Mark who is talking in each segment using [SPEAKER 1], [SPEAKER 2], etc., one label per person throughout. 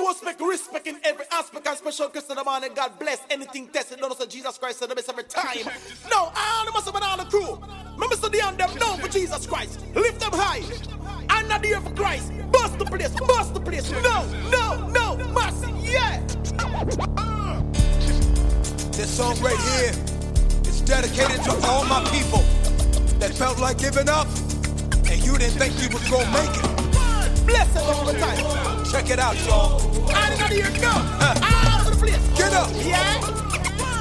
[SPEAKER 1] toast, make respect in every aspect and special Christian the man and God bless anything tested. Don't say Jesus Christ is the best every time. No, all the must all the crew. Remember say the them known for Jesus Christ. Lift them high. I'm not here for Christ. Bust the place, bust the place. No, no, no, mercy, yeah.
[SPEAKER 2] This song right here is dedicated to all my people that felt like giving up and you didn't think you was gonna make it.
[SPEAKER 1] Bless it all the time.
[SPEAKER 2] Check it out, y'all.
[SPEAKER 1] Not here, no. All over the place.
[SPEAKER 2] Get up,
[SPEAKER 1] Yeah.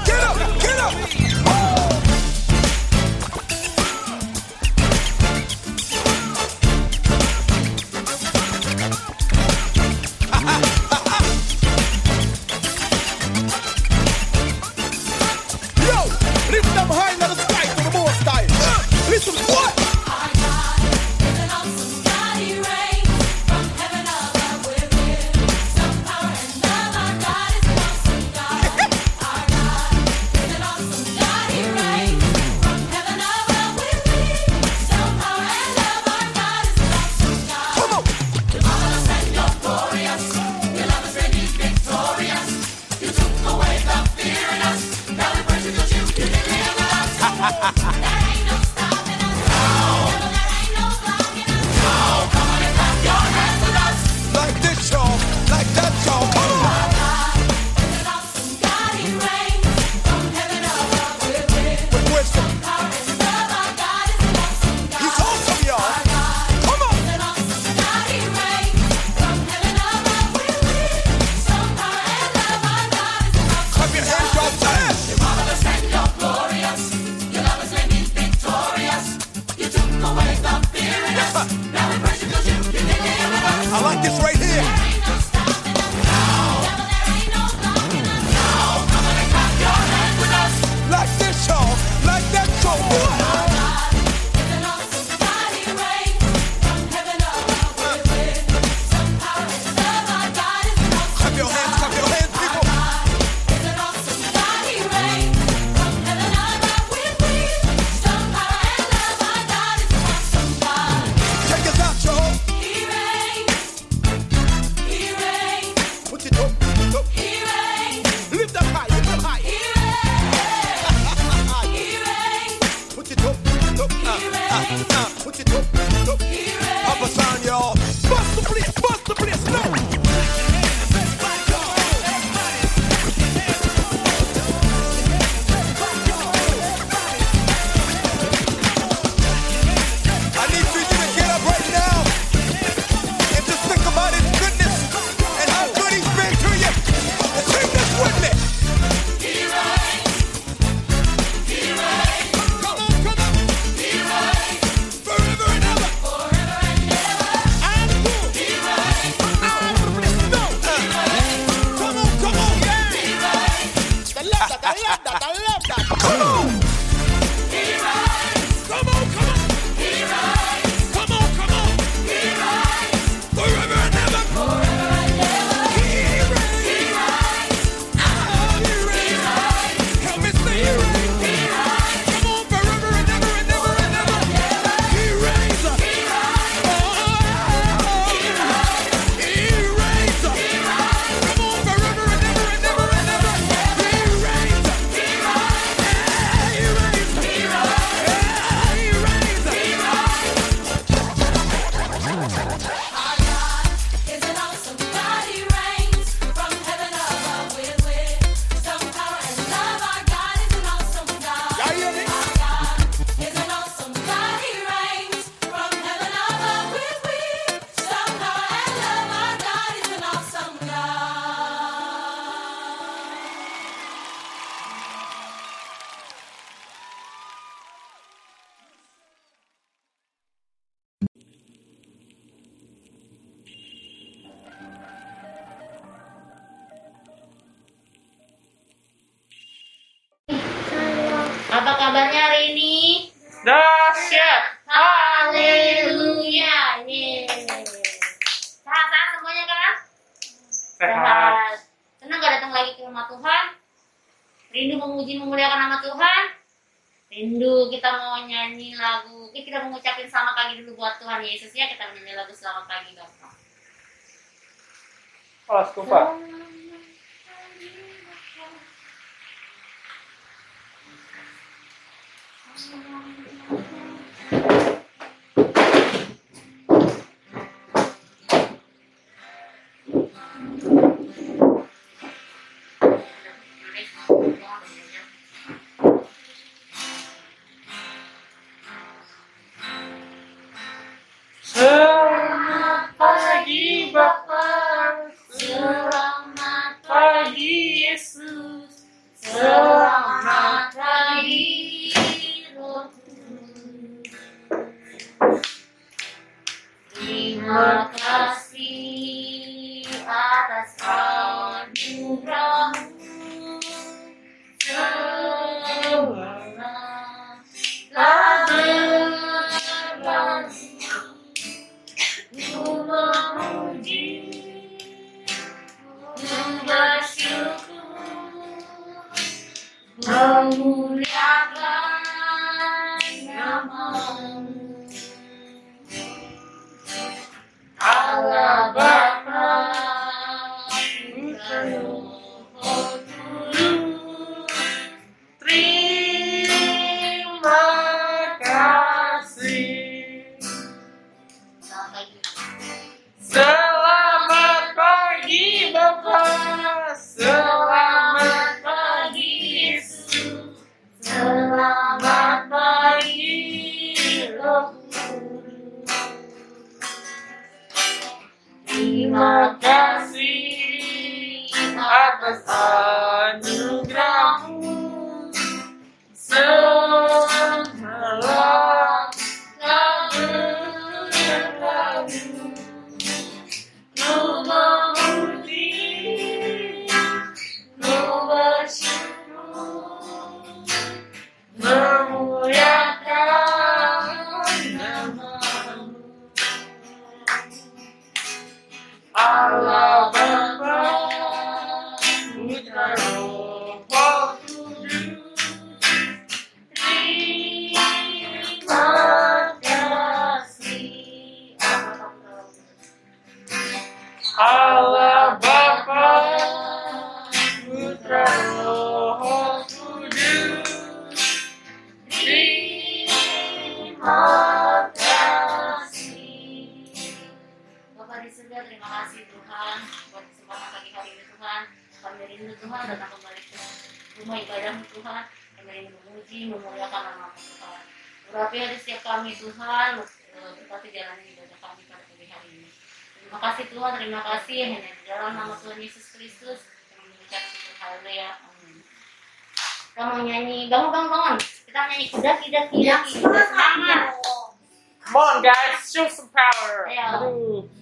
[SPEAKER 2] get up, get up.
[SPEAKER 3] Memuji memuliakan nama Tuhan? Rindu kita mau nyanyi lagu. Oke, kita mau ngucapin selamat pagi dulu buat Tuhan Yesus ya. Kita menyanyi lagu selamat pagi Bapak.
[SPEAKER 4] Oh. Selamat
[SPEAKER 3] terima kasih Tuhan buat kesempatan pagi hari ini Tuhan. Kami rindu Tuhan datang kembali ke rumah ibadahmu Tuhan. Kami rindu memuji, memuliakan nama Tuhan. Urapi hati setiap kami Tuhan, eh, berkati jalan ibadah kami pada pagi hari ini. Terima kasih Tuhan, terima kasih hanya di dalam nama Tuhan Yesus Kristus kami mengucap syukur haleluya. Amin. Kita mau nyanyi, bangun bangun bangun. Kita nyanyi kuda kuda kuda kuda semangat.
[SPEAKER 4] Come on guys, show some power.
[SPEAKER 3] Ayo.
[SPEAKER 4] Aduh.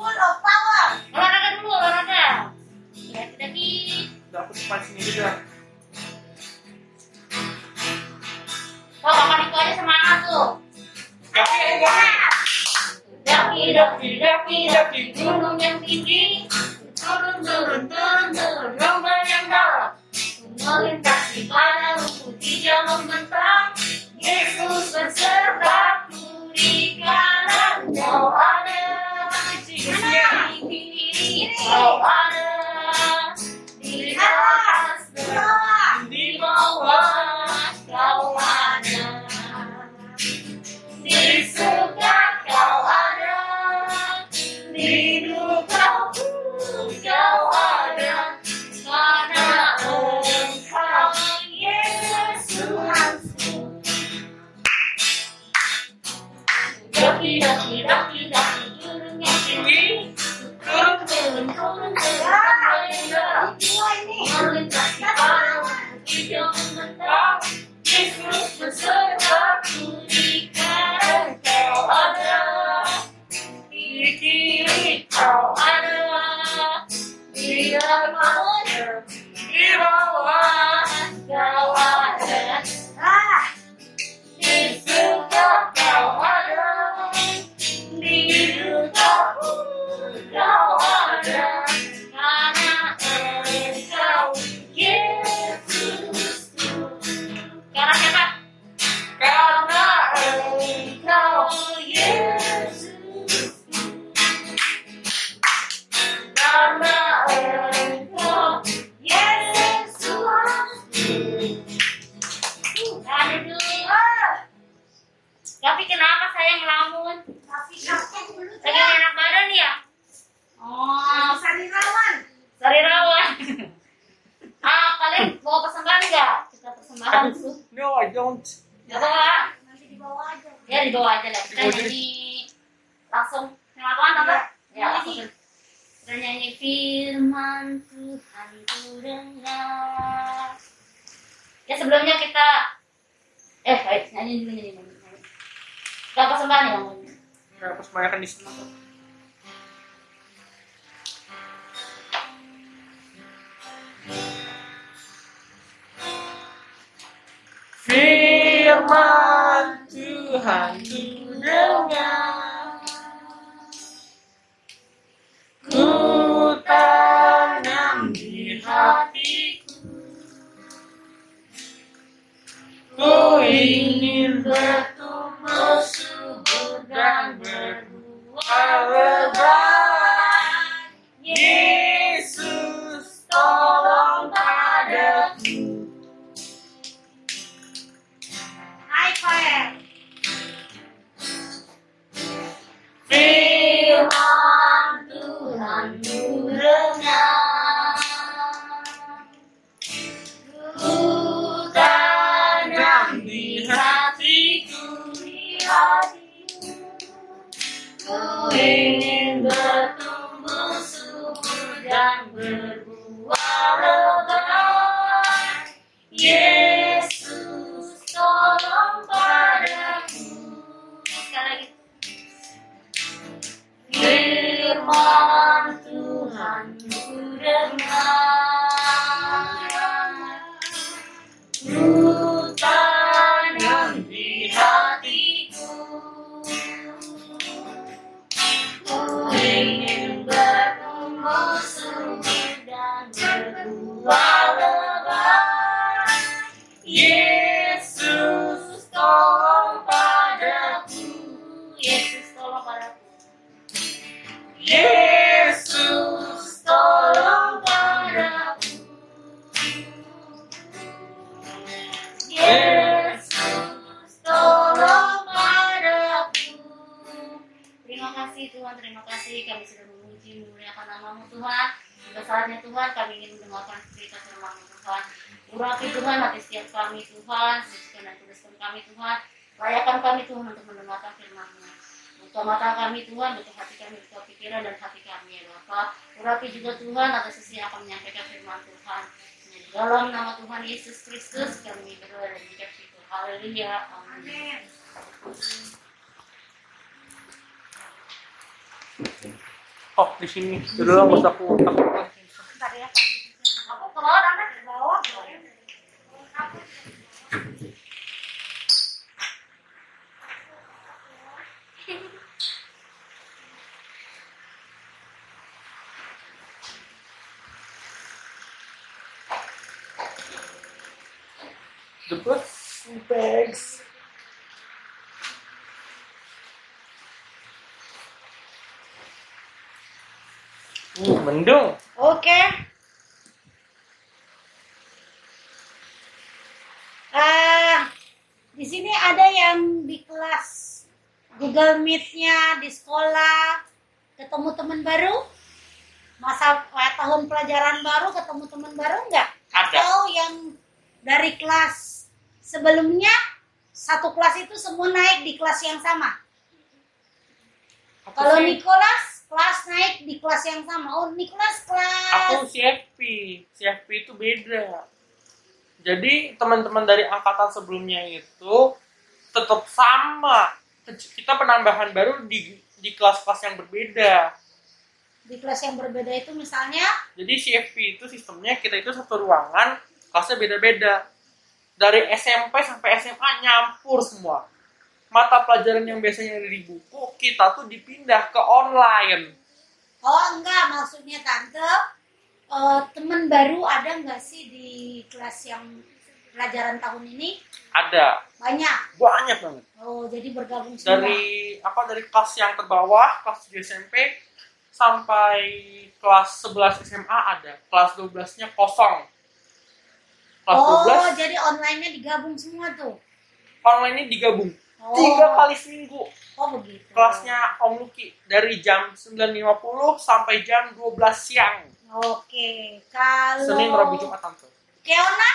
[SPEAKER 3] Olahraga dulu, olahraga. Kuda kuda kuda.
[SPEAKER 4] Udah aku depan sini juga.
[SPEAKER 3] Oh, kapan itu aja semangat tuh.
[SPEAKER 4] Tapi enggak.
[SPEAKER 3] Daki daki daki daki gunung yang tinggi. Turun turun turun turun lomba yang dalam. Melintasi pada rumput hijau membentang. Yesus bersertaku di kanan. Kau di atas di bawah. Firman Tuhan ku Mata kami Tuhan, buka hati kami, buka pikiran dan hati kami ya Bapa. Urapi juga Tuhan atas sesi yang akan menyampaikan firman Tuhan. Dalam nama Tuhan Yesus Kristus kami berdoa dan mengucap syukur. Haleluya. Amin.
[SPEAKER 4] Oh, di sini. Dulu buat aku takut.
[SPEAKER 5] Bentar ya.
[SPEAKER 3] Aku ke bawah Tante.
[SPEAKER 5] Ke bawah.
[SPEAKER 4] The books and bags. Mendung.
[SPEAKER 5] Oke. Eh, di sini ada yang di kelas Google Meet-nya di sekolah ketemu teman baru? Masa eh, tahun pelajaran baru ketemu teman baru enggak?
[SPEAKER 4] Ada.
[SPEAKER 5] Atau yang dari kelas sebelumnya satu kelas itu semua naik di kelas yang sama?
[SPEAKER 4] Aku
[SPEAKER 5] Kalau Nicholas kelas naik di kelas yang sama. Oh, Nicholas kelas
[SPEAKER 4] aku CFP. CFP itu beda. Jadi teman-teman dari angkatan sebelumnya itu tetap sama. Kita penambahan baru di di kelas-kelas yang berbeda.
[SPEAKER 5] di kelas yang berbeda itu misalnya
[SPEAKER 4] Jadi CFP itu sistemnya kita itu satu ruangan, kelasnya beda-beda. Dari SMP sampai SMA nyampur semua. Mata pelajaran yang biasanya ada di buku, kita tuh dipindah ke online.
[SPEAKER 5] oh enggak maksudnya tante eh, teman baru ada nggak sih di kelas yang pelajaran tahun ini
[SPEAKER 4] Ada
[SPEAKER 5] banyak
[SPEAKER 4] banyak banget.
[SPEAKER 5] oh jadi bergabung semua
[SPEAKER 4] Dari apa dari kelas yang terbawah, kelas 7 SMP sampai kelas 11 SMA ada. Kelas 12-nya kosong. Kelas
[SPEAKER 5] oh
[SPEAKER 4] 12
[SPEAKER 5] jadi online-nya digabung semua tuh
[SPEAKER 4] online-nya digabung.
[SPEAKER 5] Oh,
[SPEAKER 4] Tiga kali seminggu.
[SPEAKER 5] oh begitu
[SPEAKER 4] kelasnya Om Luki dari jam 9.50 sampai jam 12 siang.
[SPEAKER 5] oke kalau
[SPEAKER 4] Senin, Rabu, Jumat, Sabtu.
[SPEAKER 5] Keona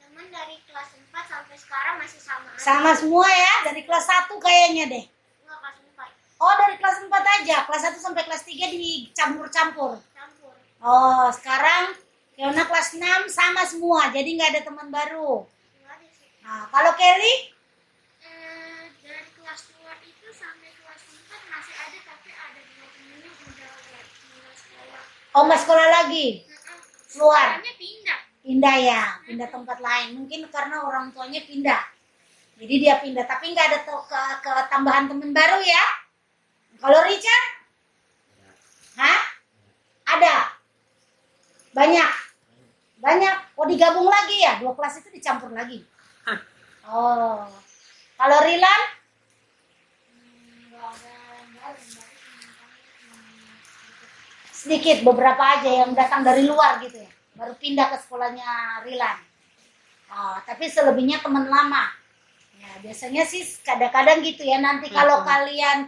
[SPEAKER 3] Teman
[SPEAKER 6] teman dari kelas 4 sampai sekarang masih sama aja.
[SPEAKER 5] Sama semua ya, dari kelas 1 kayaknya deh.
[SPEAKER 6] Enggak kelas 4.
[SPEAKER 5] Oh, dari kelas 4 aja. Kelas 1 sampai kelas 3 dicampur-campur.
[SPEAKER 6] Campur.
[SPEAKER 5] Oh, sekarang Keona kelas 6 sama semua, jadi nggak ada teman baru.
[SPEAKER 6] Enggak ada sih.
[SPEAKER 5] Nah, kalau Kelly,
[SPEAKER 6] Eh, dari kelas 2 itu sampai kelas 4 masih ada tapi ada dua temen yang udah tinggal
[SPEAKER 5] oh nggak sekolah lagi,
[SPEAKER 6] Heeh.
[SPEAKER 5] Keluar.
[SPEAKER 6] Sekolahnya pindah.
[SPEAKER 5] pindah ya, pindah tempat lain. Mungkin karena orang tuanya pindah. Jadi dia pindah, tapi nggak ada to- ke, ke tambahan teman baru ya. Kalau Richard, hah? Ada, banyak, banyak. Oh digabung lagi ya, dua kelas itu dicampur lagi. Oh, kalau Rilan,
[SPEAKER 6] Enggak ada yang baru, yang baru cuma
[SPEAKER 5] sedikit beberapa aja yang datang dari luar gitu ya. Baru pindah ke sekolahnya Rilan. Ah, tapi selebihnya teman lama. Ya biasanya sih kadang-kadang gitu ya nanti kalau
[SPEAKER 4] Mhm.
[SPEAKER 5] kalian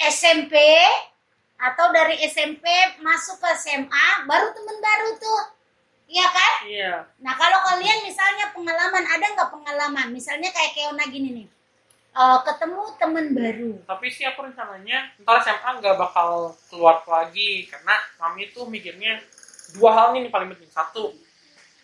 [SPEAKER 5] SMP atau dari SMP masuk ke SMA baru teman baru tuh. Iya kan?
[SPEAKER 4] Iya.
[SPEAKER 5] nah kalau kalian misalnya pengalaman ada nggak pengalaman? Misalnya kayak Keona gini nih Eh, ketemu teman baru
[SPEAKER 4] Tapi sih aku rencananya ntar SMA nggak bakal keluar lagi karena mami tuh mikirnya dua hal nih paling penting. Satu,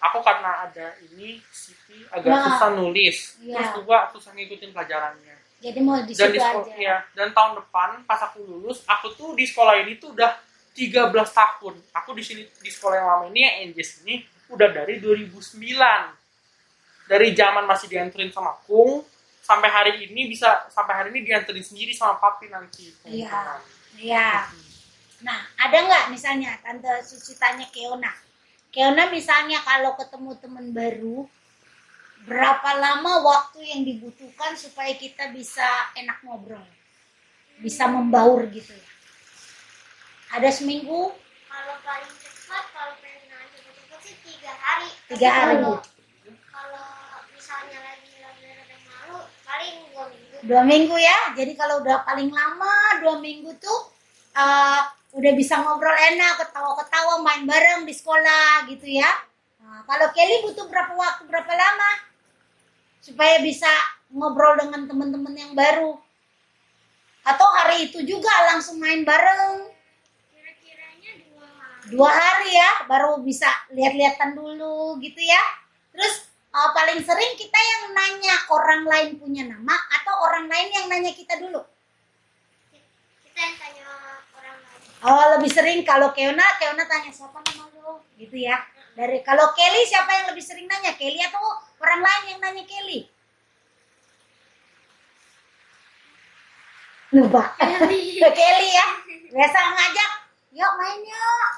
[SPEAKER 4] aku karena ada ini CV agak
[SPEAKER 5] Nah.
[SPEAKER 4] susah nulis.
[SPEAKER 5] Iya.
[SPEAKER 4] Terus juga susah ngikutin pelajarannya.
[SPEAKER 5] jadi mau di
[SPEAKER 4] dan
[SPEAKER 5] situ
[SPEAKER 4] di sekolah
[SPEAKER 5] aja
[SPEAKER 4] ya, dan tahun depan pas aku lulus, aku tuh di sekolah ini tuh udah 13 tahun. Aku di sini di sekolah yang lama ini yang NJS ini udah dari 2009. Dari zaman masih dianterin sama Kung sampai hari ini bisa sampai hari ini dianterin sendiri sama papi nanti.
[SPEAKER 5] Iya. Iya. Nah, ada nggak misalnya Tante Susi tanya Keona? Keona misalnya kalau ketemu teman baru, berapa lama waktu yang dibutuhkan supaya kita bisa enak ngobrol? Bisa membaur gitu ya. Ada seminggu,
[SPEAKER 6] Kalau paling cepat, kalau pengen nanya cepat sih tiga hari.
[SPEAKER 5] Tiga hari.
[SPEAKER 6] Kalau misalnya lagi lagi ada malu, paling dua minggu.
[SPEAKER 5] ya. Jadi kalau udah paling lama dua minggu tuh eh, udah bisa ngobrol enak, ketawa-ketawa, main bareng di sekolah gitu ya. Nah, kalau Kelly butuh berapa waktu, berapa lama supaya bisa ngobrol dengan teman-teman yang baru? Atau hari itu juga langsung main bareng?
[SPEAKER 6] Kira-kiranya dua hari.
[SPEAKER 5] dua hari ya baru bisa lihat-lihatan dulu gitu ya terus uh, paling sering kita yang nanya orang lain punya nama atau orang lain yang nanya kita dulu?
[SPEAKER 6] Kita yang tanya orang lain.
[SPEAKER 5] oh lebih sering kalau Keona Keona tanya siapa nama lo? Gitu ya. Dari kalau Kelly siapa yang lebih sering nanya? Kelly atau orang lain yang nanya Kelly? Lupa.
[SPEAKER 6] Kelly.
[SPEAKER 5] Kelly ya. Biasa ngajak yuk main yuk.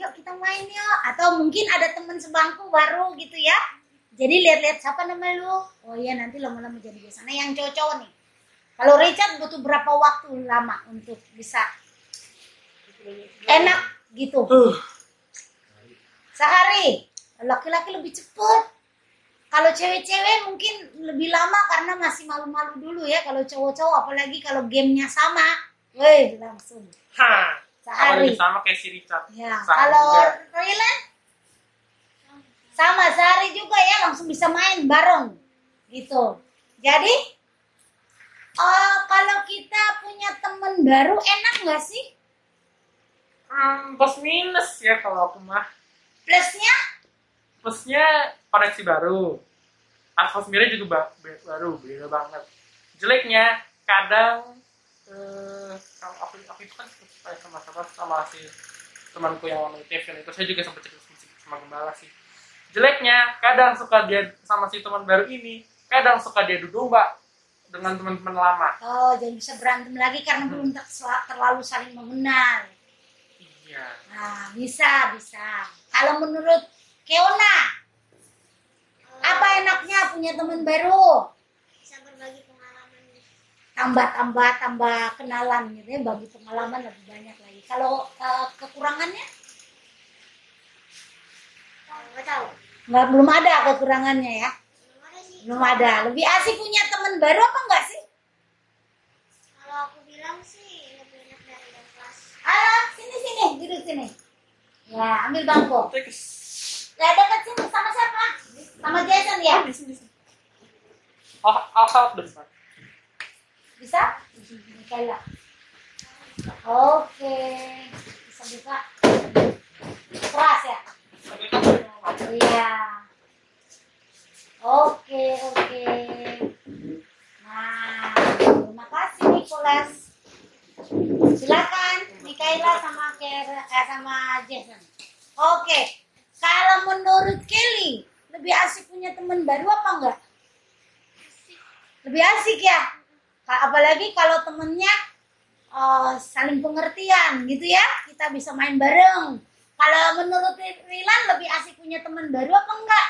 [SPEAKER 5] Yuk kita main yuk. Atau mungkin ada teman sebangku baru gitu ya jadi lihat-lihat siapa nama lu? Oh iya nanti lama-lama jadi biasa. Nah yang cowok nih. Kalau Richard butuh berapa waktu lama untuk bisa enak gitu? Sehari. Laki-laki lebih cepet. Kalau cewek-cewek mungkin lebih lama karena masih malu-malu dulu ya kalau cowok-cowok. Apalagi kalau gamenya sama. Weh langsung.
[SPEAKER 4] Ha.
[SPEAKER 5] Sehari.
[SPEAKER 4] sama kayak si Richard.
[SPEAKER 5] ya kalau. Rylan sama sehari juga ya langsung bisa main bareng gitu jadi eh, kalau kita punya temen baru enak nggak sih
[SPEAKER 4] Hmm, plus minus ya kalau aku mah.
[SPEAKER 5] plusnya
[SPEAKER 4] Plusnya koneksi baru. Atmosfernya juga ba- baru, beda banget. Jeleknya kadang eh kalau aku aku itu kan sama sama sama si temanku yang namanya Kevin itu saya juga sempat cerita sama gembala sih. Jeleknya kadang suka dia sama si teman baru ini, kadang suka dia duduk domba dengan teman-teman lama.
[SPEAKER 5] oh jadi bisa berantem lagi karena belum ter- terlalu saling mengenal
[SPEAKER 4] Iya.
[SPEAKER 5] Nah, bisa, bisa. Kalau menurut Keona, apa enaknya punya teman baru?
[SPEAKER 6] Bisa berbagi pengalaman.
[SPEAKER 5] Tambah, tambah, tambah kenalan gitu ya, bagi pengalaman lebih banyak lagi. Kalau eh, kekurangannya,
[SPEAKER 6] Nggak tahu.
[SPEAKER 5] nggak belum ada kekurangannya ya,
[SPEAKER 6] Belum ada sih.
[SPEAKER 5] belum ada. Lebih asik punya teman baru apa enggak sih?
[SPEAKER 6] Kalau aku bilang sih lebih enak dari yang kelas.
[SPEAKER 5] Alah, sini sini, duduk sini. Ya, ambil bangku.
[SPEAKER 4] Terus
[SPEAKER 5] Ya, dekat sini sama siapa? Sama Jason ya?
[SPEAKER 4] di sini. Ah, ah, bentar.
[SPEAKER 5] Bisa? Mikaela. Oke. Bisa buka. Keras ya? Iya. Oke, oke. Nah, terima kasih Nicholas. Silakan Mikaela sama Kera, eh, sama Jason. Oke. Kalau menurut Kelly, lebih asik punya teman baru apa enggak? Lebih asik ya? Apalagi kalau temennya eh, saling pengertian gitu ya. Kita bisa main bareng. Kalau menurut Rilan lebih asik punya teman baru apa enggak?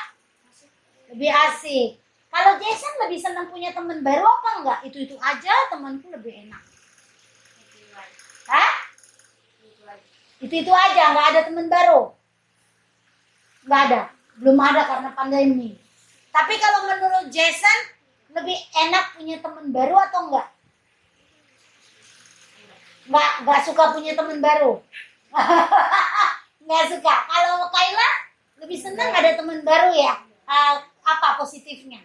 [SPEAKER 5] Lebih asik. Kalau Jason lebih senang punya teman baru apa enggak? Itu-itu aja temanku lebih enak. Hah? Itu-itu aja, nggak ada teman baru. Nggak ada. Belum ada karena pandemi. Tapi kalau menurut Jason, lebih enak punya teman baru atau enggak? Nggak, nggak suka punya teman baru. nggak suka. Kalau Kayla lebih senang ada teman baru ya. Eh, apa positifnya?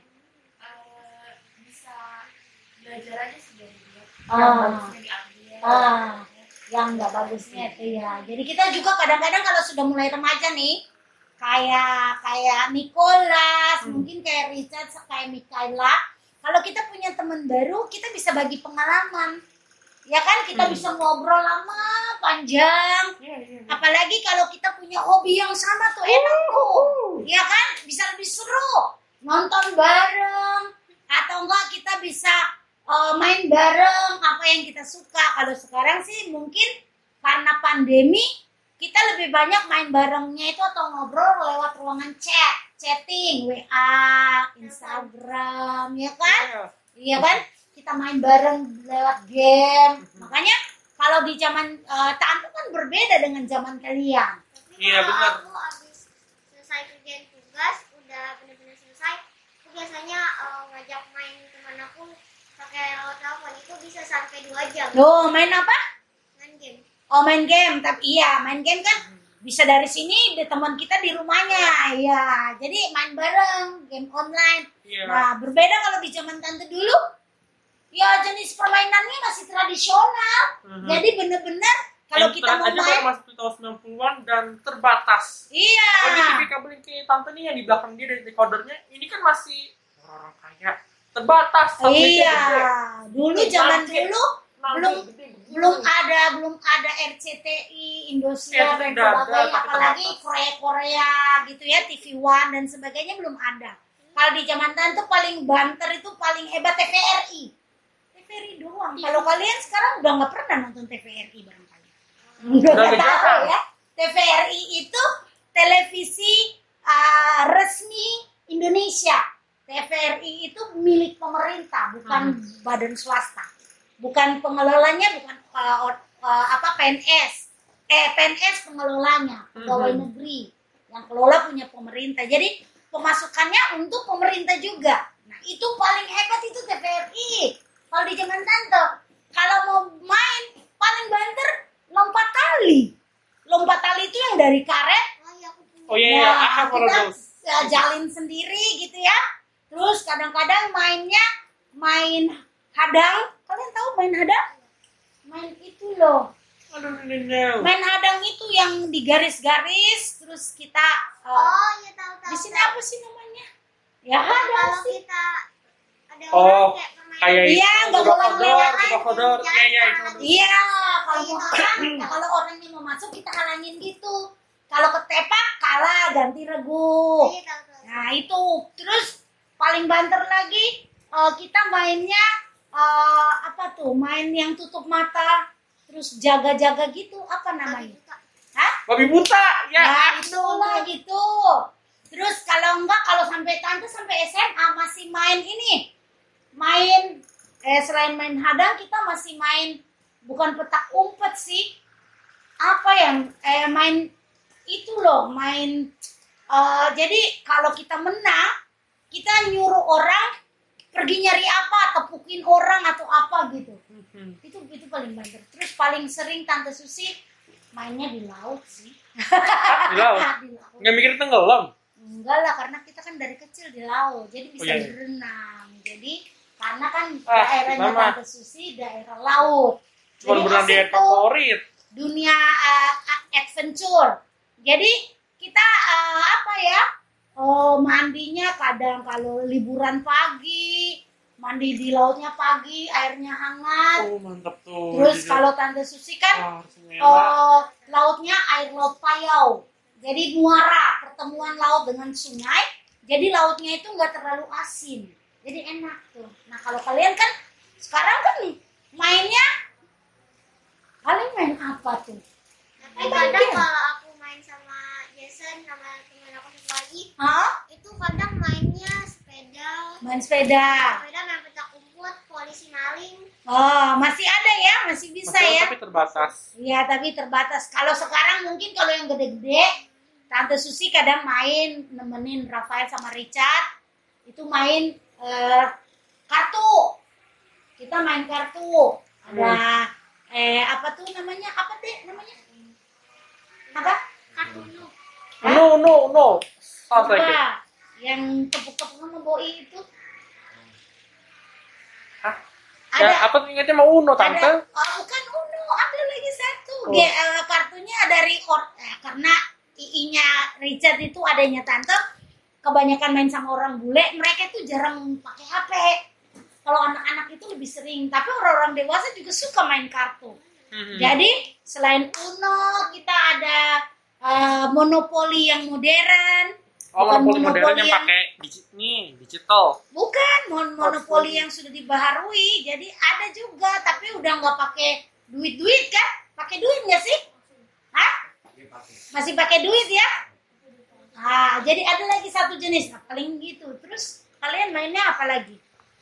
[SPEAKER 3] Eh, bisa belajar aja sih dari dia
[SPEAKER 5] Ah.
[SPEAKER 3] yang bagusnya diambil
[SPEAKER 5] Ah, yang nggak bagusnya itu ya. Jadi kita juga kadang-kadang kalau sudah mulai remaja nih, kayak kayak Nicholas, mungkin kayak Richard, kayak Mikaela, kalau kita punya teman baru, kita bisa bagi pengalaman. Ya kan, kita
[SPEAKER 4] Hmm.
[SPEAKER 5] bisa ngobrol lama, panjang.
[SPEAKER 4] Iya, iya.
[SPEAKER 5] Apalagi kalau kita punya hobi yang sama tuh enak tuh. Ya kan? Bisa lebih seru. Nonton bareng atau enggak kita bisa uh, main bareng apa yang kita suka. Kalau sekarang sih mungkin karena pandemi kita lebih banyak main barengnya itu atau ngobrol lewat ruangan chat, chatting, WA, Instagram, ya kan?
[SPEAKER 4] Iya.
[SPEAKER 5] Iya kan? Kita main bareng lewat game. Makanya kalau di zaman eh, tante kan berbeda dengan zaman kalian.
[SPEAKER 6] Tapi
[SPEAKER 4] Iya, benar.
[SPEAKER 6] aku habis selesai kerjaan tugas, udah benar-benar selesai, aku biasanya eh, ngajak main teman aku pakai lewat telepon itu bisa sampai dua jam
[SPEAKER 5] Loh, main apa?
[SPEAKER 6] main game.
[SPEAKER 5] Oh, main game. Tapi iya, main game kan bisa dari sini di teman kita di rumahnya. Iya. Jadi main bareng, game online.
[SPEAKER 4] Iya.
[SPEAKER 5] Nah, berbeda kalau di zaman tante dulu. Ya, jenis permainannya masih tradisional.
[SPEAKER 4] Mhm.
[SPEAKER 5] Jadi bener-bener kalau kita mau main,
[SPEAKER 4] di tahun 90-an dan terbatas.
[SPEAKER 5] iya.
[SPEAKER 4] Oh, di TV kabel yang kayak tante nih yang di belakang dia dari decodernya, ini kan masih orang kaya. Terbatas.
[SPEAKER 5] Iya, dulu zaman dulu belum belum ada belum ada RCTI, Indosiar
[SPEAKER 4] Iya,
[SPEAKER 5] dan sebagainya, apalagi. Korea Korea gitu ya, TV One dan sebagainya belum ada. Kalau di zaman tante paling banter itu paling hebat TVRI. TVRI doang. Kalau kalian sekarang udah nggak pernah nonton TVRI barangkali. Udah
[SPEAKER 4] Udah
[SPEAKER 5] nggak tahu
[SPEAKER 4] jarang.
[SPEAKER 5] ya. TVRI itu televisi uh, resmi Indonesia. TVRI itu milik pemerintah, bukan badan swasta. Bukan pengelolanya, bukan uh, uh, apa PNS. Eh PNS pengelolanya, pegawai
[SPEAKER 4] Mhm.
[SPEAKER 5] negeri. Yang kelola punya pemerintah. Jadi pemasukannya untuk pemerintah juga. Nah, itu paling hebat itu TVRI. Kalau di zaman tante, kalau mau main paling banter lompat tali. Lompat tali itu yang dari karet
[SPEAKER 6] Oh iya aku punya.
[SPEAKER 4] Oh iya, iya. Of
[SPEAKER 5] kita ya, jalin sendiri gitu ya. Terus kadang-kadang mainnya main hadang. Kalian tahu main hadang? Main itu loh. Main hadang itu yang digaris-garis terus kita uh,
[SPEAKER 6] Oh iya tahu tahu.
[SPEAKER 5] di sini apa sih namanya? Ya
[SPEAKER 6] Kalau
[SPEAKER 5] hadang sih.
[SPEAKER 6] kita ada
[SPEAKER 4] Oh,
[SPEAKER 6] orang kayak
[SPEAKER 4] Kayak
[SPEAKER 5] Iya, nggak boleh
[SPEAKER 4] kodor,
[SPEAKER 5] lewat.
[SPEAKER 4] kodor. Iya, iya.
[SPEAKER 5] Iya, kalau mau orang, kalau orang yang mau masuk kita halangin gitu. Kalau ketepak kalah ganti regu. Nah itu terus paling banter lagi eh, kita mainnya eh, apa tuh? Main yang tutup mata terus jaga-jaga gitu apa
[SPEAKER 6] Babi
[SPEAKER 5] namanya?
[SPEAKER 6] buta.
[SPEAKER 5] Hah?
[SPEAKER 4] Babi buta, ya.
[SPEAKER 5] Nah itulah gitu. Terus kalau enggak kalau sampai tante sampai SMA masih main ini, main eh selain main hadang kita masih main bukan petak umpet sih. Apa yang eh main itu loh main eh, jadi kalau kita menang kita nyuruh orang pergi nyari apa tepukin orang atau apa gitu
[SPEAKER 4] Mhm.
[SPEAKER 5] itu itu paling banter terus paling sering tante Susi mainnya di laut sih
[SPEAKER 4] Di laut?
[SPEAKER 5] di laut
[SPEAKER 4] Nggak mikir tenggelam.
[SPEAKER 5] enggak lah karena kita kan dari kecil di laut jadi bisa
[SPEAKER 4] iya, iya.
[SPEAKER 5] berenang jadi karena kan
[SPEAKER 4] Ah,
[SPEAKER 5] daerahnya
[SPEAKER 4] sama.
[SPEAKER 5] Tante Susi daerah laut
[SPEAKER 4] Cuma berenang di favorit.
[SPEAKER 5] dunia uh, adventure jadi kita uh, apa ya oh mandinya kadang kalau liburan pagi mandi di lautnya pagi airnya hangat
[SPEAKER 4] Oh mantap tuh.
[SPEAKER 5] terus kalau Tante Susi kan. Oh, lautnya air laut payau. Jadi muara, pertemuan laut dengan sungai. Jadi lautnya itu nggak terlalu asin. Jadi enak tuh. Nah kalau kalian kan sekarang kan mainnya paling main apa tuh?
[SPEAKER 6] Tapi kadang kalau aku main sama Jason sama teman aku satu lagi,
[SPEAKER 5] Hah?
[SPEAKER 6] itu kadang mainnya sepeda,
[SPEAKER 5] Main sepeda.
[SPEAKER 6] sepeda main petak umpet, polisi maling.
[SPEAKER 5] Oh masih ada ya, masih bisa
[SPEAKER 4] Masih
[SPEAKER 5] ya.
[SPEAKER 4] tapi terbatas.
[SPEAKER 5] Iya tapi terbatas. Kalau sekarang mungkin kalau yang gede-gede, Tante Susi kadang main nemenin Rafael sama Richard itu main eh, kartu. Kita main kartu. Ada eh apa tuh namanya? Apa deh namanya? Apa?
[SPEAKER 6] Kartu.
[SPEAKER 4] No, no, no. Saya.
[SPEAKER 5] Apa? Yang tepuk-tepuk sama Boi itu.
[SPEAKER 4] Hah?
[SPEAKER 5] Ada
[SPEAKER 4] Ya, apa tuh ingatnya mau Uno,
[SPEAKER 5] ada
[SPEAKER 4] Tante?
[SPEAKER 5] oh, bukan Uno ada lagi satu
[SPEAKER 4] Oh.
[SPEAKER 5] dia eh, kartunya dari or- eh, karena ii-nya Richard itu adanya tante kebanyakan main sama orang bule mereka itu jarang pakai HP kalau anak-anak itu lebih sering tapi orang-orang dewasa juga suka main kartu
[SPEAKER 4] Hmm.
[SPEAKER 5] jadi selain Uno kita ada eh, monopoli yang modern
[SPEAKER 4] Oh,
[SPEAKER 5] bukan
[SPEAKER 4] monopoli modern
[SPEAKER 5] monopoli
[SPEAKER 4] yang
[SPEAKER 5] yang-
[SPEAKER 4] pakai nih, digital.
[SPEAKER 5] Bukan mon monopoli yang sudah dibaharui. Jadi ada juga, tapi udah nggak pakai duit-duit kan? Pakai duit nggak sih? Hah? Masih pakai duit ya? Ah, jadi ada lagi satu jenis. Nah, paling gitu. Terus kalian mainnya apa lagi?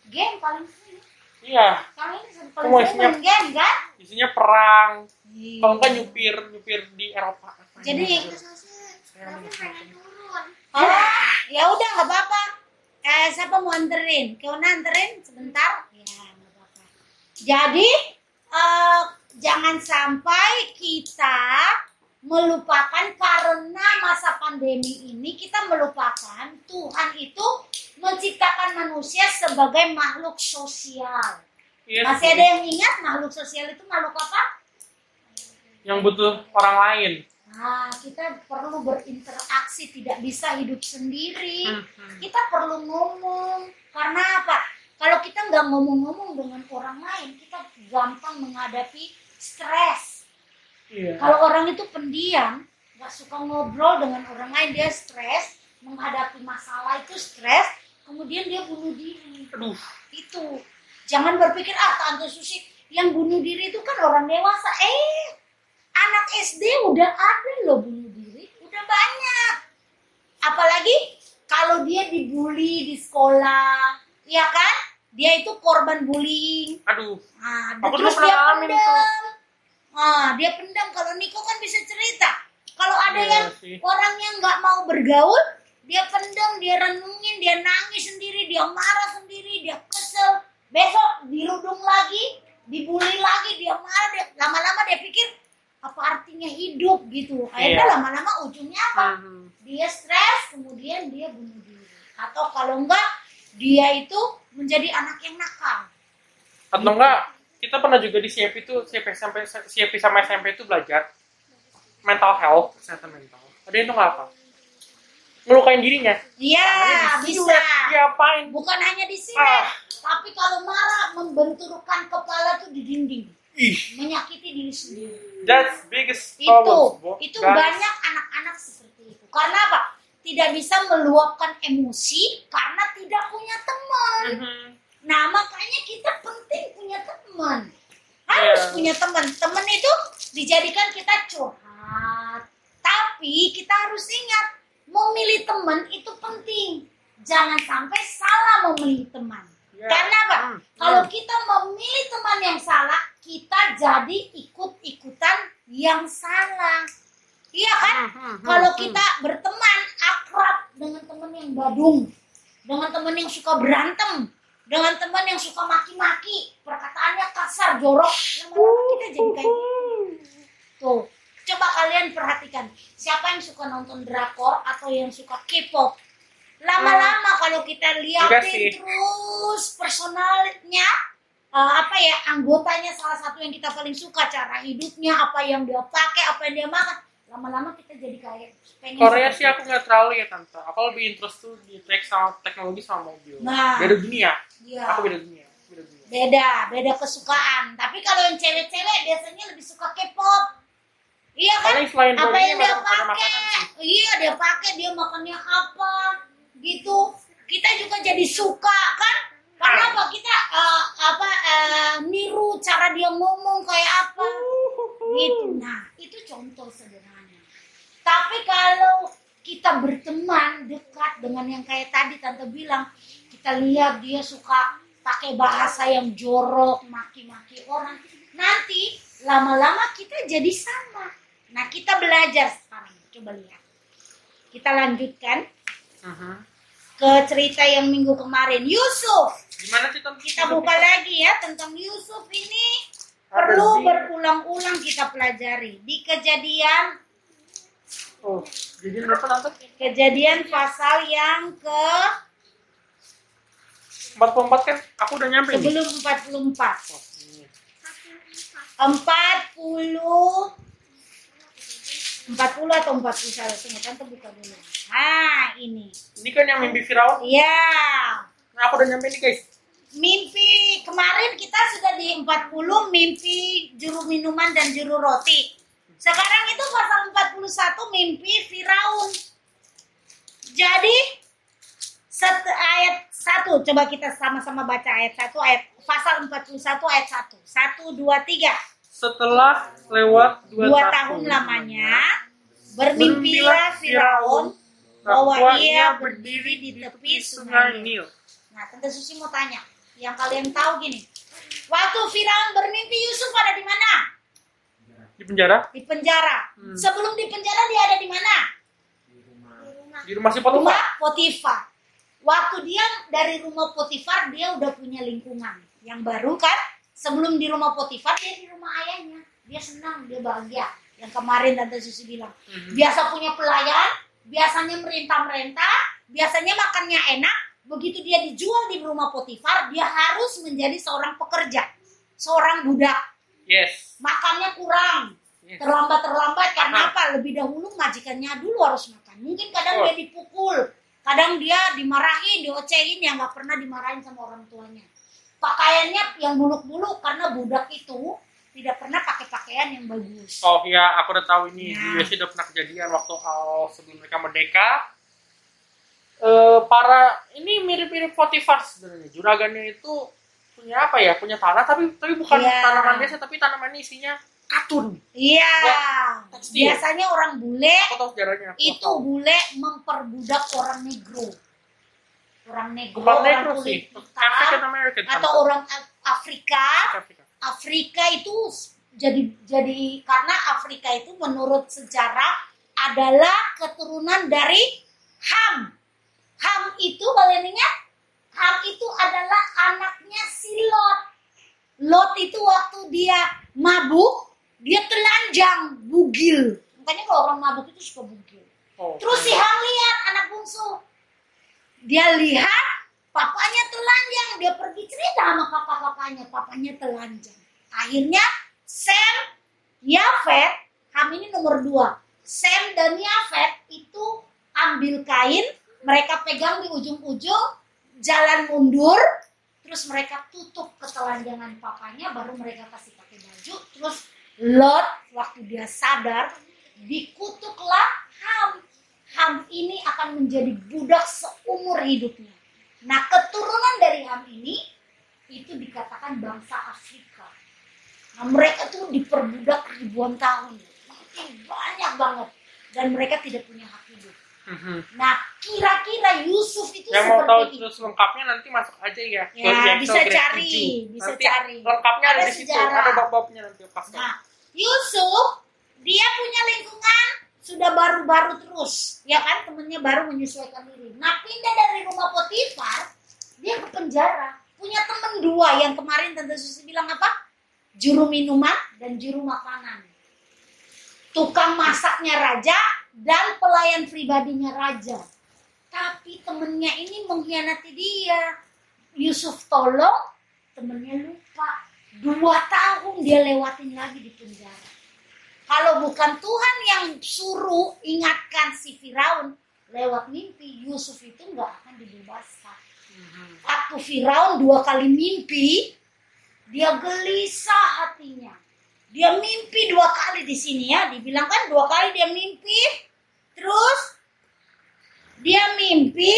[SPEAKER 5] Game paling sering.
[SPEAKER 4] Iya,
[SPEAKER 5] Kalian paling
[SPEAKER 4] Semua
[SPEAKER 5] sering
[SPEAKER 4] isinya-
[SPEAKER 5] main game kan?
[SPEAKER 4] isinya perang.
[SPEAKER 5] Iya.
[SPEAKER 4] Kalau enggak nyupir, nyupir di Eropa.
[SPEAKER 5] Jadi-
[SPEAKER 6] Tapi pengen turun.
[SPEAKER 5] Oh, ya udah nggak apa-apa. Eh, siapa mau anterin? Keona anterin sebentar? Ya, nggak apa-apa. Jadi, eh, jangan sampai kita melupakan karena masa pandemi ini kita melupakan Tuhan itu menciptakan manusia sebagai makhluk sosial.
[SPEAKER 4] Iya,
[SPEAKER 5] Masih ada yang ingat makhluk sosial itu makhluk apa?
[SPEAKER 4] yang butuh orang lain.
[SPEAKER 5] Nah, kita perlu berinteraksi, tidak bisa hidup sendiri.
[SPEAKER 4] Hmm, hmm.
[SPEAKER 5] Kita perlu ngomong. Karena apa? Kalau kita nggak ngomong-ngomong dengan orang lain, kita gampang menghadapi stres.
[SPEAKER 4] Iya.
[SPEAKER 5] Kalau orang itu pendiam, nggak suka ngobrol dengan orang lain, dia stres, menghadapi masalah itu stres, kemudian dia bunuh diri.
[SPEAKER 4] Aduh,
[SPEAKER 5] Itu. Jangan berpikir, ah Tante Susi, yang bunuh diri itu kan orang dewasa. Eh, anak SD udah ada loh bunuh diri, udah banyak. Apalagi kalau dia dibully di sekolah, ya kan? Dia itu korban bullying.
[SPEAKER 4] aduh.
[SPEAKER 5] Nah,
[SPEAKER 4] Aku
[SPEAKER 5] terus dia pendam. Ah, dia pendam. Kalau Niko kan bisa cerita. Kalau ada
[SPEAKER 4] Iya
[SPEAKER 5] yang
[SPEAKER 4] sih.
[SPEAKER 5] orang yang nggak mau bergaul, dia pendam, dia renungin, dia nangis sendiri, dia marah sendiri, dia kesel. Besok dirudung lagi, dibully lagi, dia marah, dia lama-lama dia pikir apa artinya hidup gitu. Akhirnya
[SPEAKER 4] Iya.
[SPEAKER 5] lama-lama ujungnya apa?
[SPEAKER 4] Hmm.
[SPEAKER 5] Dia stres, kemudian dia bunuh diri. Atau kalau enggak, dia itu menjadi anak yang nakal.
[SPEAKER 4] Atau enggak, kita pernah juga di CIP itu, CIP, SMP, CIP sama SMP itu belajar mental health, kesehatan mental. Ada yang tuh nggak apa? Ngelukain dirinya.
[SPEAKER 5] Iya, bisa.
[SPEAKER 4] Diapain?
[SPEAKER 5] Bukan hanya di sini,
[SPEAKER 4] Ah.
[SPEAKER 5] tapi kalau marah membenturkan kepala tuh di dinding,
[SPEAKER 4] Ih,
[SPEAKER 5] menyakiti diri sendiri.
[SPEAKER 4] that's biggest
[SPEAKER 5] Itu,
[SPEAKER 4] problem. Bo.
[SPEAKER 5] itu
[SPEAKER 4] Guys.
[SPEAKER 5] banyak anak-anak seperti itu. Karena apa? Tidak bisa meluapkan emosi karena tidak punya teman.
[SPEAKER 4] Mhm.
[SPEAKER 5] Nah, makanya kita punya teman. Harus
[SPEAKER 4] Iya.
[SPEAKER 5] punya teman. Teman itu dijadikan kita curhat. Tapi kita harus ingat, memilih teman itu penting. Jangan sampai salah memilih teman.
[SPEAKER 4] Iya.
[SPEAKER 5] Karena apa?
[SPEAKER 4] Hmm,
[SPEAKER 5] Kalau kita memilih teman yang salah, kita jadi ikut-ikutan yang salah. Iya kan?
[SPEAKER 4] Hmm,
[SPEAKER 5] Kalau
[SPEAKER 4] hmm.
[SPEAKER 5] kita berteman akrab dengan teman yang badung, dengan teman yang suka berantem, dengan teman yang suka maki-maki, perkataannya kasar, jorok, lama-lama kita jadi kayak gitu. Tuh, coba kalian perhatikan, siapa yang suka nonton drakor atau yang suka K-pop, lama-lama kalau kita liatin terus personalnya eh, apa ya anggotanya salah satu yang kita paling suka cara hidupnya apa yang dia pakai apa yang dia makan lama-lama kita jadi kayak pengen
[SPEAKER 4] Korea sih aku nggak terlalu ya tante. Aku lebih interest tuh di tech sama teknologi sama mobil.
[SPEAKER 5] Nah.
[SPEAKER 4] Beda dunia.
[SPEAKER 5] Iya.
[SPEAKER 4] Aku beda dunia. Beda dunia.
[SPEAKER 5] beda beda kesukaan tapi kalau yang cewek-cewek biasanya lebih suka K-pop iya kan apa yang dia pakai iya dia pakai dia makannya apa gitu kita juga jadi suka kan karena apa kita eh, apa eh, niru cara dia ngomong kayak apa gitu nah itu contoh sederhana tapi kalau kita berteman dekat dengan yang kayak tadi tante bilang kita lihat dia suka pakai bahasa yang jorok maki-maki orang nanti lama-lama kita jadi sama. Nah kita belajar sekarang. Coba lihat. Kita lanjutkan
[SPEAKER 4] Mhm.
[SPEAKER 5] ke cerita yang minggu kemarin. Yusuf!
[SPEAKER 4] Gimana sih tante?
[SPEAKER 5] kita buka lagi ya tentang Yusuf ini. Perlu berulang-ulang kita pelajari. Di kejadian
[SPEAKER 4] Oh, jadi berapa tante?
[SPEAKER 5] kejadian pasal yang ke
[SPEAKER 4] 44 kan? Aku udah nyampe nih.
[SPEAKER 5] sebelum 44
[SPEAKER 4] Oh, ini.
[SPEAKER 5] 40 40 atau 41 tunggu tante buka dulu ah ini
[SPEAKER 4] Ini kan yang mimpi Firaun.
[SPEAKER 5] ya
[SPEAKER 4] Nah, aku udah nyampe nih guys.
[SPEAKER 5] mimpi kemarin kita sudah di 40 mimpi juru minuman dan juru roti sekarang itu pasal 41 mimpi Firaun jadi set, ayat 1 coba kita sama-sama baca ayat 1 ayat pasal 41 ayat 1 1 2 3
[SPEAKER 4] Setelah lewat dua,
[SPEAKER 5] dua tahun lamanya bermimpilah Firaun bahwa ia berdiri di tepi sungai Nil.
[SPEAKER 4] Nil.
[SPEAKER 5] Nah, Tante Susi mau tanya, yang kalian tahu gini, waktu Firaun bermimpi Yusuf ada di mana?
[SPEAKER 4] Di penjara?
[SPEAKER 5] Di penjara.
[SPEAKER 4] Hmm.
[SPEAKER 5] Sebelum di penjara dia ada di mana?
[SPEAKER 6] di rumah
[SPEAKER 4] Di rumah si Potifar.
[SPEAKER 5] Rumah Potifar. Waktu dia dari rumah Potifar dia udah punya lingkungan yang baru kan? Sebelum di rumah Potifar dia di rumah ayahnya. Dia senang, dia bahagia. Yang kemarin Tante Susi bilang,
[SPEAKER 4] Mhm.
[SPEAKER 5] biasa punya pelayan, biasanya merintah-merintah, biasanya makannya enak. Begitu dia dijual di rumah Potifar, dia harus menjadi seorang pekerja, seorang budak.
[SPEAKER 4] Yes.
[SPEAKER 5] Makannya kurang,
[SPEAKER 4] Yes.
[SPEAKER 5] terlambat-terlambat karena
[SPEAKER 4] Ah.
[SPEAKER 5] apa? Lebih dahulu majikannya dulu harus makan. Mungkin kadang
[SPEAKER 4] Oh.
[SPEAKER 5] dia dipukul, kadang dia dimarahin, diocehin yang nggak pernah dimarahin sama orang tuanya. Pakaiannya yang buluk-buluk karena budak itu tidak pernah pakai pakaian yang bagus.
[SPEAKER 4] Oh ya, aku udah tahu ini
[SPEAKER 5] Ya.
[SPEAKER 4] di US udah pernah kejadian waktu awal sebelum mereka merdeka. Eh para ini mirip-mirip Potifar sebenarnya. Juragannya itu punya apa ya? Punya tanah tapi tapi bukan
[SPEAKER 5] Iya.
[SPEAKER 4] tanaman biasa tapi tanaman isinya katun.
[SPEAKER 5] Iya.
[SPEAKER 4] tekstil.
[SPEAKER 5] Biasanya orang bule
[SPEAKER 4] sejarahnya.
[SPEAKER 5] Itu
[SPEAKER 4] tahu.
[SPEAKER 5] bule memperbudak orang negro. Orang negro,
[SPEAKER 4] bukan
[SPEAKER 5] orang
[SPEAKER 4] negro
[SPEAKER 5] kulit
[SPEAKER 4] sih,
[SPEAKER 5] hitam,
[SPEAKER 4] American
[SPEAKER 5] atau orang Afrika.
[SPEAKER 4] Afrika.
[SPEAKER 5] Afrika itu jadi jadi karena Afrika itu menurut sejarah adalah keturunan dari Ham. Ham itu kalian ingat? Ham itu adalah anaknya si Lot. Lot itu waktu dia mabuk, dia telanjang, bugil. Makanya kalau orang mabuk itu suka bugil.
[SPEAKER 4] Oh.
[SPEAKER 5] Terus si Ham lihat anak bungsu. Dia lihat papanya telanjang. Dia pergi cerita sama kakak-kakaknya. Papanya telanjang. Akhirnya Sam, Yafet, Ham ini nomor dua. Sam dan Yafet itu ambil kain. Mereka pegang di ujung-ujung. Jalan mundur. Terus mereka tutup ketelanjangan papanya. Baru mereka kasih pakai baju. Terus Lot waktu dia sadar dikutuklah Ham. Ham ini akan menjadi budak seumur hidupnya. Nah, keturunan dari Ham ini itu dikatakan bangsa Afrika. Nah, mereka tuh diperbudak ribuan tahun. Banyak banget. Dan mereka tidak punya hak
[SPEAKER 4] Mhm.
[SPEAKER 5] Nah, kira-kira Yusuf itu
[SPEAKER 4] Yang mau tahu
[SPEAKER 5] itu.
[SPEAKER 4] terus lengkapnya nanti masuk aja ya.
[SPEAKER 5] Ya, bisa cari,
[SPEAKER 4] 7.
[SPEAKER 5] bisa
[SPEAKER 4] Nanti
[SPEAKER 5] cari.
[SPEAKER 4] Lengkapnya ada,
[SPEAKER 5] Ada
[SPEAKER 4] di situ,
[SPEAKER 5] sejarah.
[SPEAKER 4] ada bab-babnya nanti pas.
[SPEAKER 5] Nah, Yusuf dia punya lingkungan sudah baru-baru terus, ya kan temennya baru menyesuaikan diri. Nah pindah dari rumah Potifar, dia ke penjara. Punya temen dua yang kemarin Tante Susi bilang apa? Juru minuman dan juru makanan. Tukang masaknya raja dan pelayan pribadinya raja. tapi temennya ini mengkhianati dia. Yusuf tolong, temennya lupa. Dua tahun dia lewatin lagi di penjara. Kalau bukan Tuhan yang suruh ingatkan si Firaun lewat mimpi, Yusuf itu nggak akan dibebaskan. Waktu Firaun dua kali mimpi, dia gelisah hatinya. Dia mimpi dua kali di sini ya, dibilang kan dua kali dia mimpi, terus dia mimpi,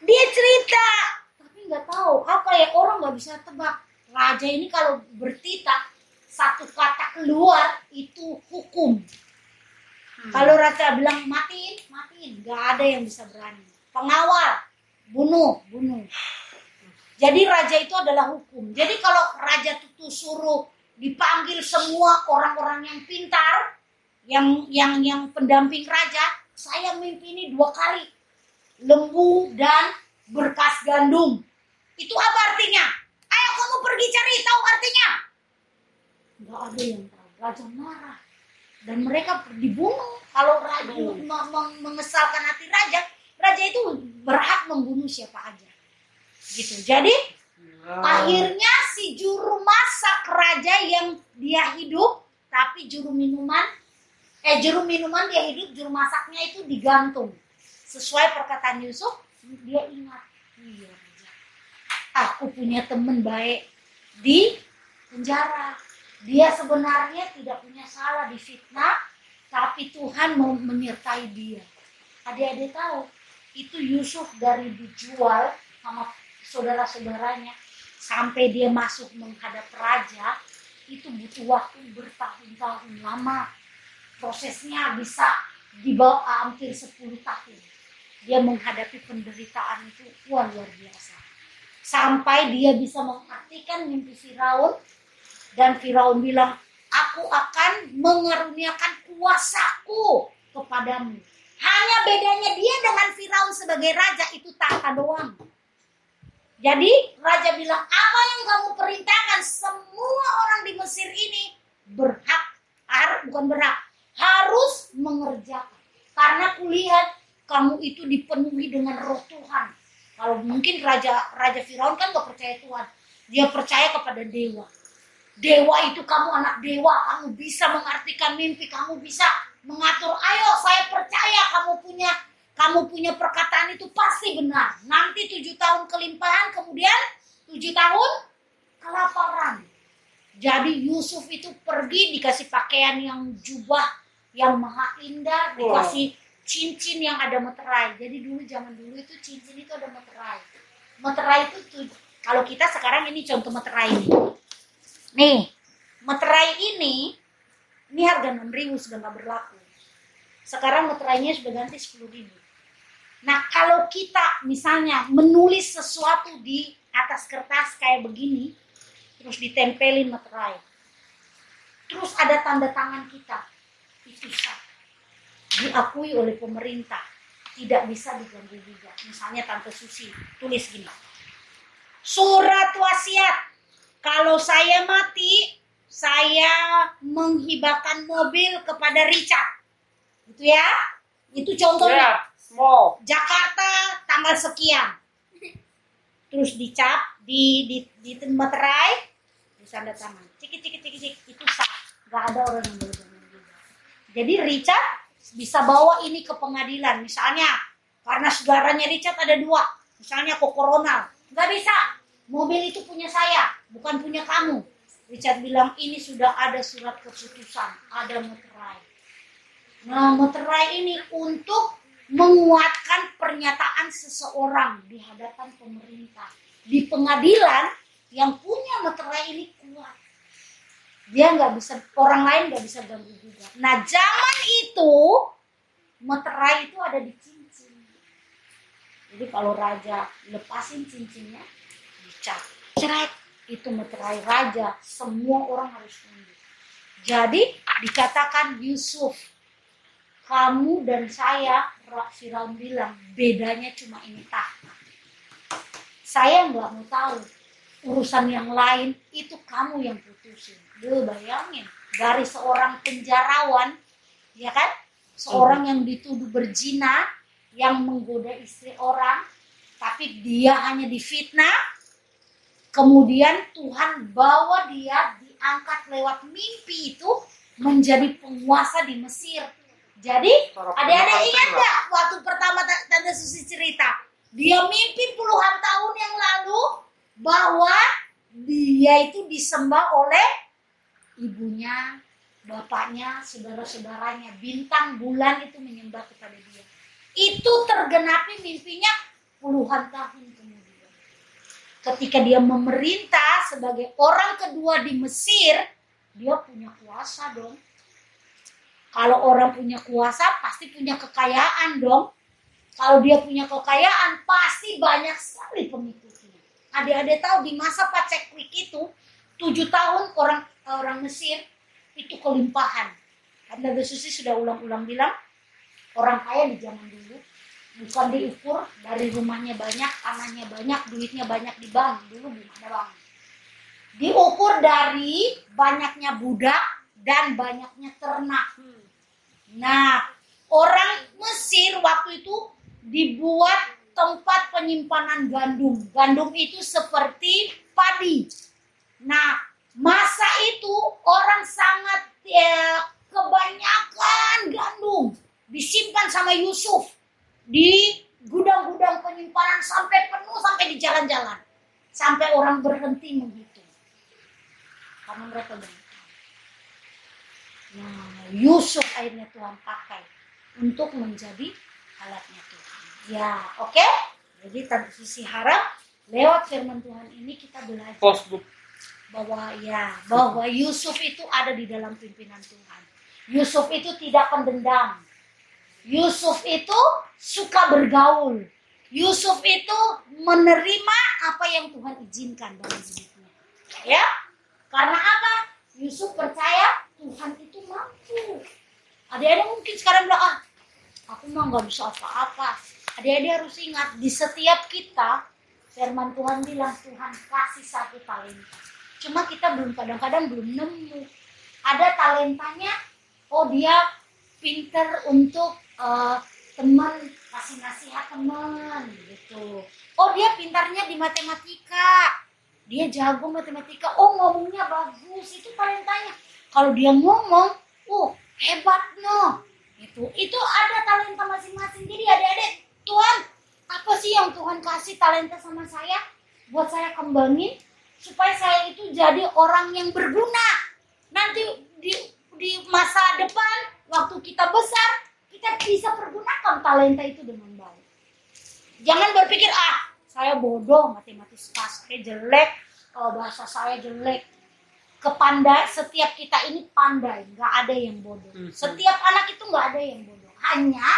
[SPEAKER 5] dia cerita, tapi nggak tahu apa ya orang nggak bisa tebak. Raja ini kalau bertita satu kata keluar itu hukum. Kalau raja bilang matiin, matiin, nggak ada yang bisa berani. Pengawal, bunuh, bunuh. Jadi raja itu adalah hukum. Jadi kalau raja itu suruh dipanggil semua orang-orang yang pintar, yang yang yang pendamping raja, saya mimpi ini dua kali. Lembu dan berkas gandum. Itu apa artinya? Ayo kamu pergi cari tahu artinya. Nggak ada yang tahu. Raja marah. Dan mereka dibunuh. Kalau raja me- me- mengesalkan hati raja, raja itu berhak membunuh siapa aja. Gitu. Jadi akhirnya si juru masak raja yang dia hidup, tapi juru minuman, eh juru minuman dia hidup, juru masaknya itu digantung. Sesuai perkataan Yusuf, dia ingat, iya raja, aku punya teman baik di penjara. Dia sebenarnya tidak punya salah di fitnah, tapi Tuhan mau menyertai dia. Adik-adik tahu, itu Yusuf dari dijual sama saudara-saudaranya sampai dia masuk menghadap raja itu butuh waktu bertahun-tahun lama. Prosesnya bisa dibawa hampir 10 tahun. Dia menghadapi penderitaan itu wah luar biasa. Sampai dia bisa mengartikan mimpi Firaun dan Firaun bilang aku akan mengaruniakan kuasaku kepadamu. Hanya bedanya dia dengan Firaun sebagai raja itu tahta doang jadi raja bilang, apa yang kamu perintahkan semua orang di Mesir ini berhak, har, bukan berhak, harus mengerjakan. Karena kulihat kamu itu dipenuhi dengan roh Tuhan. Kalau mungkin raja raja Firaun kan gak percaya Tuhan, dia percaya kepada dewa. Dewa itu kamu anak dewa, kamu bisa mengartikan mimpi, kamu bisa mengatur. Ayo, saya percaya kamu punya kamu punya perkataan itu pasti benar. Nanti tujuh tahun kelimpahan, kemudian tujuh tahun kelaparan. Jadi Yusuf itu pergi dikasih pakaian yang jubah yang maha indah, dikasih cincin yang ada meterai. Jadi dulu zaman dulu itu cincin itu ada meterai. Meterai itu tuh, kalau kita sekarang ini contoh meterai ini. Nih, meterai ini ini harga 6000 sudah nggak berlaku. Sekarang meterainya sudah ganti 10.000. Nah, kalau kita misalnya menulis sesuatu di atas kertas kayak begini, terus ditempelin meterai. Terus ada tanda tangan kita. Itu sah. Diakui oleh pemerintah. Tidak bisa diganggu juga. Misalnya Tante Susi tulis gini. Surat wasiat. Kalau saya mati, saya menghibahkan mobil kepada Richard. Itu ya. Itu contohnya.
[SPEAKER 4] Ya, small.
[SPEAKER 5] Jakarta tanggal sekian. Terus dicap di di di meterai di tanda tangan. Cik cik cik cik itu sah. Gak ada orang yang boleh. Jadi Richard bisa bawa ini ke pengadilan. Misalnya karena saudaranya Richard ada dua. Misalnya kok Corona. Gak bisa. Mobil itu punya saya, bukan punya kamu. Richard bilang ini sudah ada surat keputusan, ada meterai. Nah, meterai ini untuk menguatkan pernyataan seseorang di hadapan pemerintah. Di pengadilan yang punya meterai ini kuat. Dia nggak bisa, orang lain nggak bisa ganggu juga. Nah, zaman itu meterai itu ada di cincin. Jadi kalau raja lepasin cincinnya, dicap. Cerai itu meterai raja, semua orang harus tunduk. Jadi dikatakan Yusuf kamu dan saya, Firaun bilang, bedanya cuma ini tahta. Saya nggak mau tahu urusan yang lain itu kamu yang putusin. Duh, bayangin dari seorang penjarawan, ya kan? seorang yang dituduh berzina yang menggoda istri orang tapi dia hanya difitnah kemudian Tuhan bawa dia diangkat lewat mimpi itu menjadi penguasa di Mesir jadi
[SPEAKER 4] penguasa
[SPEAKER 5] ingat nggak waktu pertama Ta- Tante Susi cerita dia mimpi puluhan tahun yang lalu bahwa dia itu disembah oleh ibunya, bapaknya, saudara-saudaranya, bintang bulan itu menyembah kepada dia. Itu tergenapi mimpinya puluhan tahun kemudian. Ketika dia memerintah sebagai orang kedua di Mesir, dia punya kuasa dong. Kalau orang punya kuasa pasti punya kekayaan dong. Kalau dia punya kekayaan pasti banyak sekali pengikutnya. Adik-adik tahu di masa Paceklik itu tujuh tahun orang orang Mesir itu kelimpahan. Karena Susi sudah ulang-ulang bilang orang kaya di zaman dulu bukan diukur dari rumahnya banyak, tanahnya banyak, duitnya banyak di bank. Dulu belum ada bank. Diukur dari banyaknya budak dan banyaknya ternak. Nah, orang Mesir waktu itu dibuat tempat penyimpanan gandum. Gandum itu seperti padi. Nah, masa itu orang sangat eh, kebanyakan gandum disimpan sama Yusuf di gudang-gudang penyimpanan sampai penuh sampai di jalan-jalan. Sampai orang berhenti menghitung. Karena mereka banyak. Nah, Yusuf akhirnya Tuhan pakai untuk menjadi alatnya Tuhan. Ya, oke? Jadi Tante Susi harap lewat firman Tuhan ini kita belajar
[SPEAKER 4] Postbook.
[SPEAKER 5] bahwa ya bahwa Yusuf itu ada di dalam pimpinan Tuhan. Yusuf itu tidak pendendam. Yusuf itu suka bergaul. Yusuf itu menerima apa yang Tuhan izinkan dalam hidupnya. Ya, karena apa? Yusuf percaya Tuhan itu mampu. Adik-adik mungkin sekarang bilang ah, aku mah nggak bisa apa-apa. Adik-adik harus ingat di setiap kita firman Tuhan bilang Tuhan kasih satu talenta. Cuma kita belum kadang-kadang belum nemu. Ada talentanya, oh dia pinter untuk eh, teman kasih nasihat teman gitu. Oh dia pintarnya di matematika, dia jago matematika. Oh ngomongnya bagus, itu talentanya. Kalau dia ngomong, oh hebat no. Itu itu ada talenta masing-masing. Jadi adik-adik, Tuhan apa sih yang Tuhan kasih talenta sama saya buat saya kembangin supaya saya itu jadi orang yang berguna nanti di di masa depan waktu kita besar kita bisa pergunakan talenta itu dengan baik jangan berpikir ah saya bodoh matematis pas saya jelek oh, bahasa saya jelek kepandai setiap kita ini pandai nggak ada yang bodoh
[SPEAKER 4] Mhm.
[SPEAKER 5] setiap anak itu nggak ada yang bodoh hanya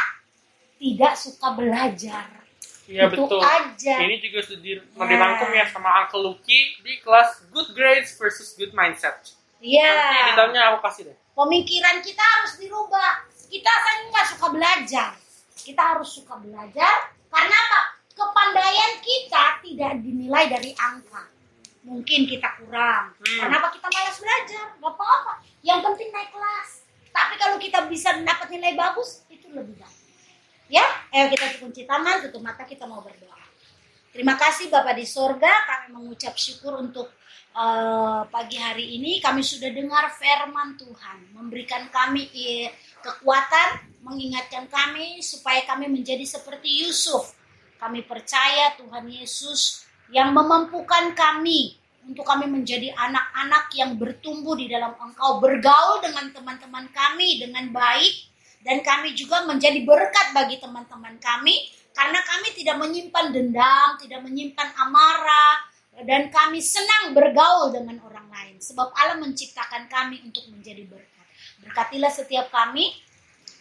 [SPEAKER 5] tidak suka belajar
[SPEAKER 4] Iya
[SPEAKER 5] Itu
[SPEAKER 4] betul.
[SPEAKER 5] aja.
[SPEAKER 4] Ini juga sudah di- dirangkum ya sama Uncle Lucky di kelas Good Grades versus Good Mindset.
[SPEAKER 5] Iya.
[SPEAKER 4] Nanti di dalamnya aku kasih deh.
[SPEAKER 5] pemikiran kita harus dirubah. Kita kan nggak suka belajar. Kita harus suka belajar karena apa? Kepandaian kita tidak dinilai dari angka. Mungkin kita kurang.
[SPEAKER 4] Hmm.
[SPEAKER 5] Kenapa kita malas belajar? Gak apa-apa. Yang penting naik kelas. Tapi kalau kita bisa dapat nilai bagus, itu lebih baik. Ya, ayo kita kunci tangan, tutup mata, kita mau berdoa. Terima kasih Bapak di sorga, kami mengucap syukur untuk eh, pagi hari ini kami sudah dengar firman Tuhan, memberikan kami eh, kekuatan, mengingatkan kami supaya kami menjadi seperti Yusuf. Kami percaya Tuhan Yesus yang memampukan kami untuk kami menjadi anak-anak yang bertumbuh di dalam Engkau, bergaul dengan teman-teman kami dengan baik dan kami juga menjadi berkat bagi teman-teman kami karena kami tidak menyimpan dendam, tidak menyimpan amarah dan kami senang bergaul dengan orang lain sebab Allah menciptakan kami untuk menjadi berkat. Berkatilah setiap kami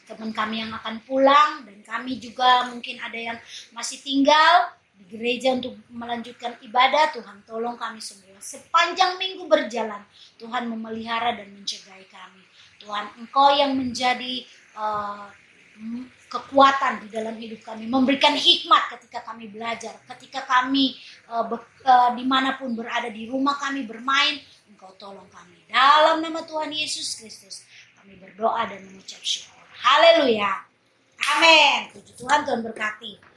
[SPEAKER 5] teman kami yang akan pulang dan kami juga mungkin ada yang masih tinggal gereja untuk melanjutkan ibadah Tuhan tolong kami semua sepanjang minggu berjalan Tuhan memelihara dan menjagai kami Tuhan Engkau yang menjadi uh, kekuatan di dalam hidup kami memberikan hikmat ketika kami belajar ketika kami uh, be- uh, di mana pun berada di rumah kami bermain Engkau tolong kami dalam nama Tuhan Yesus Kristus kami berdoa dan mengucap syukur
[SPEAKER 7] Haleluya. Amin. Tuhan, Tuhan berkati.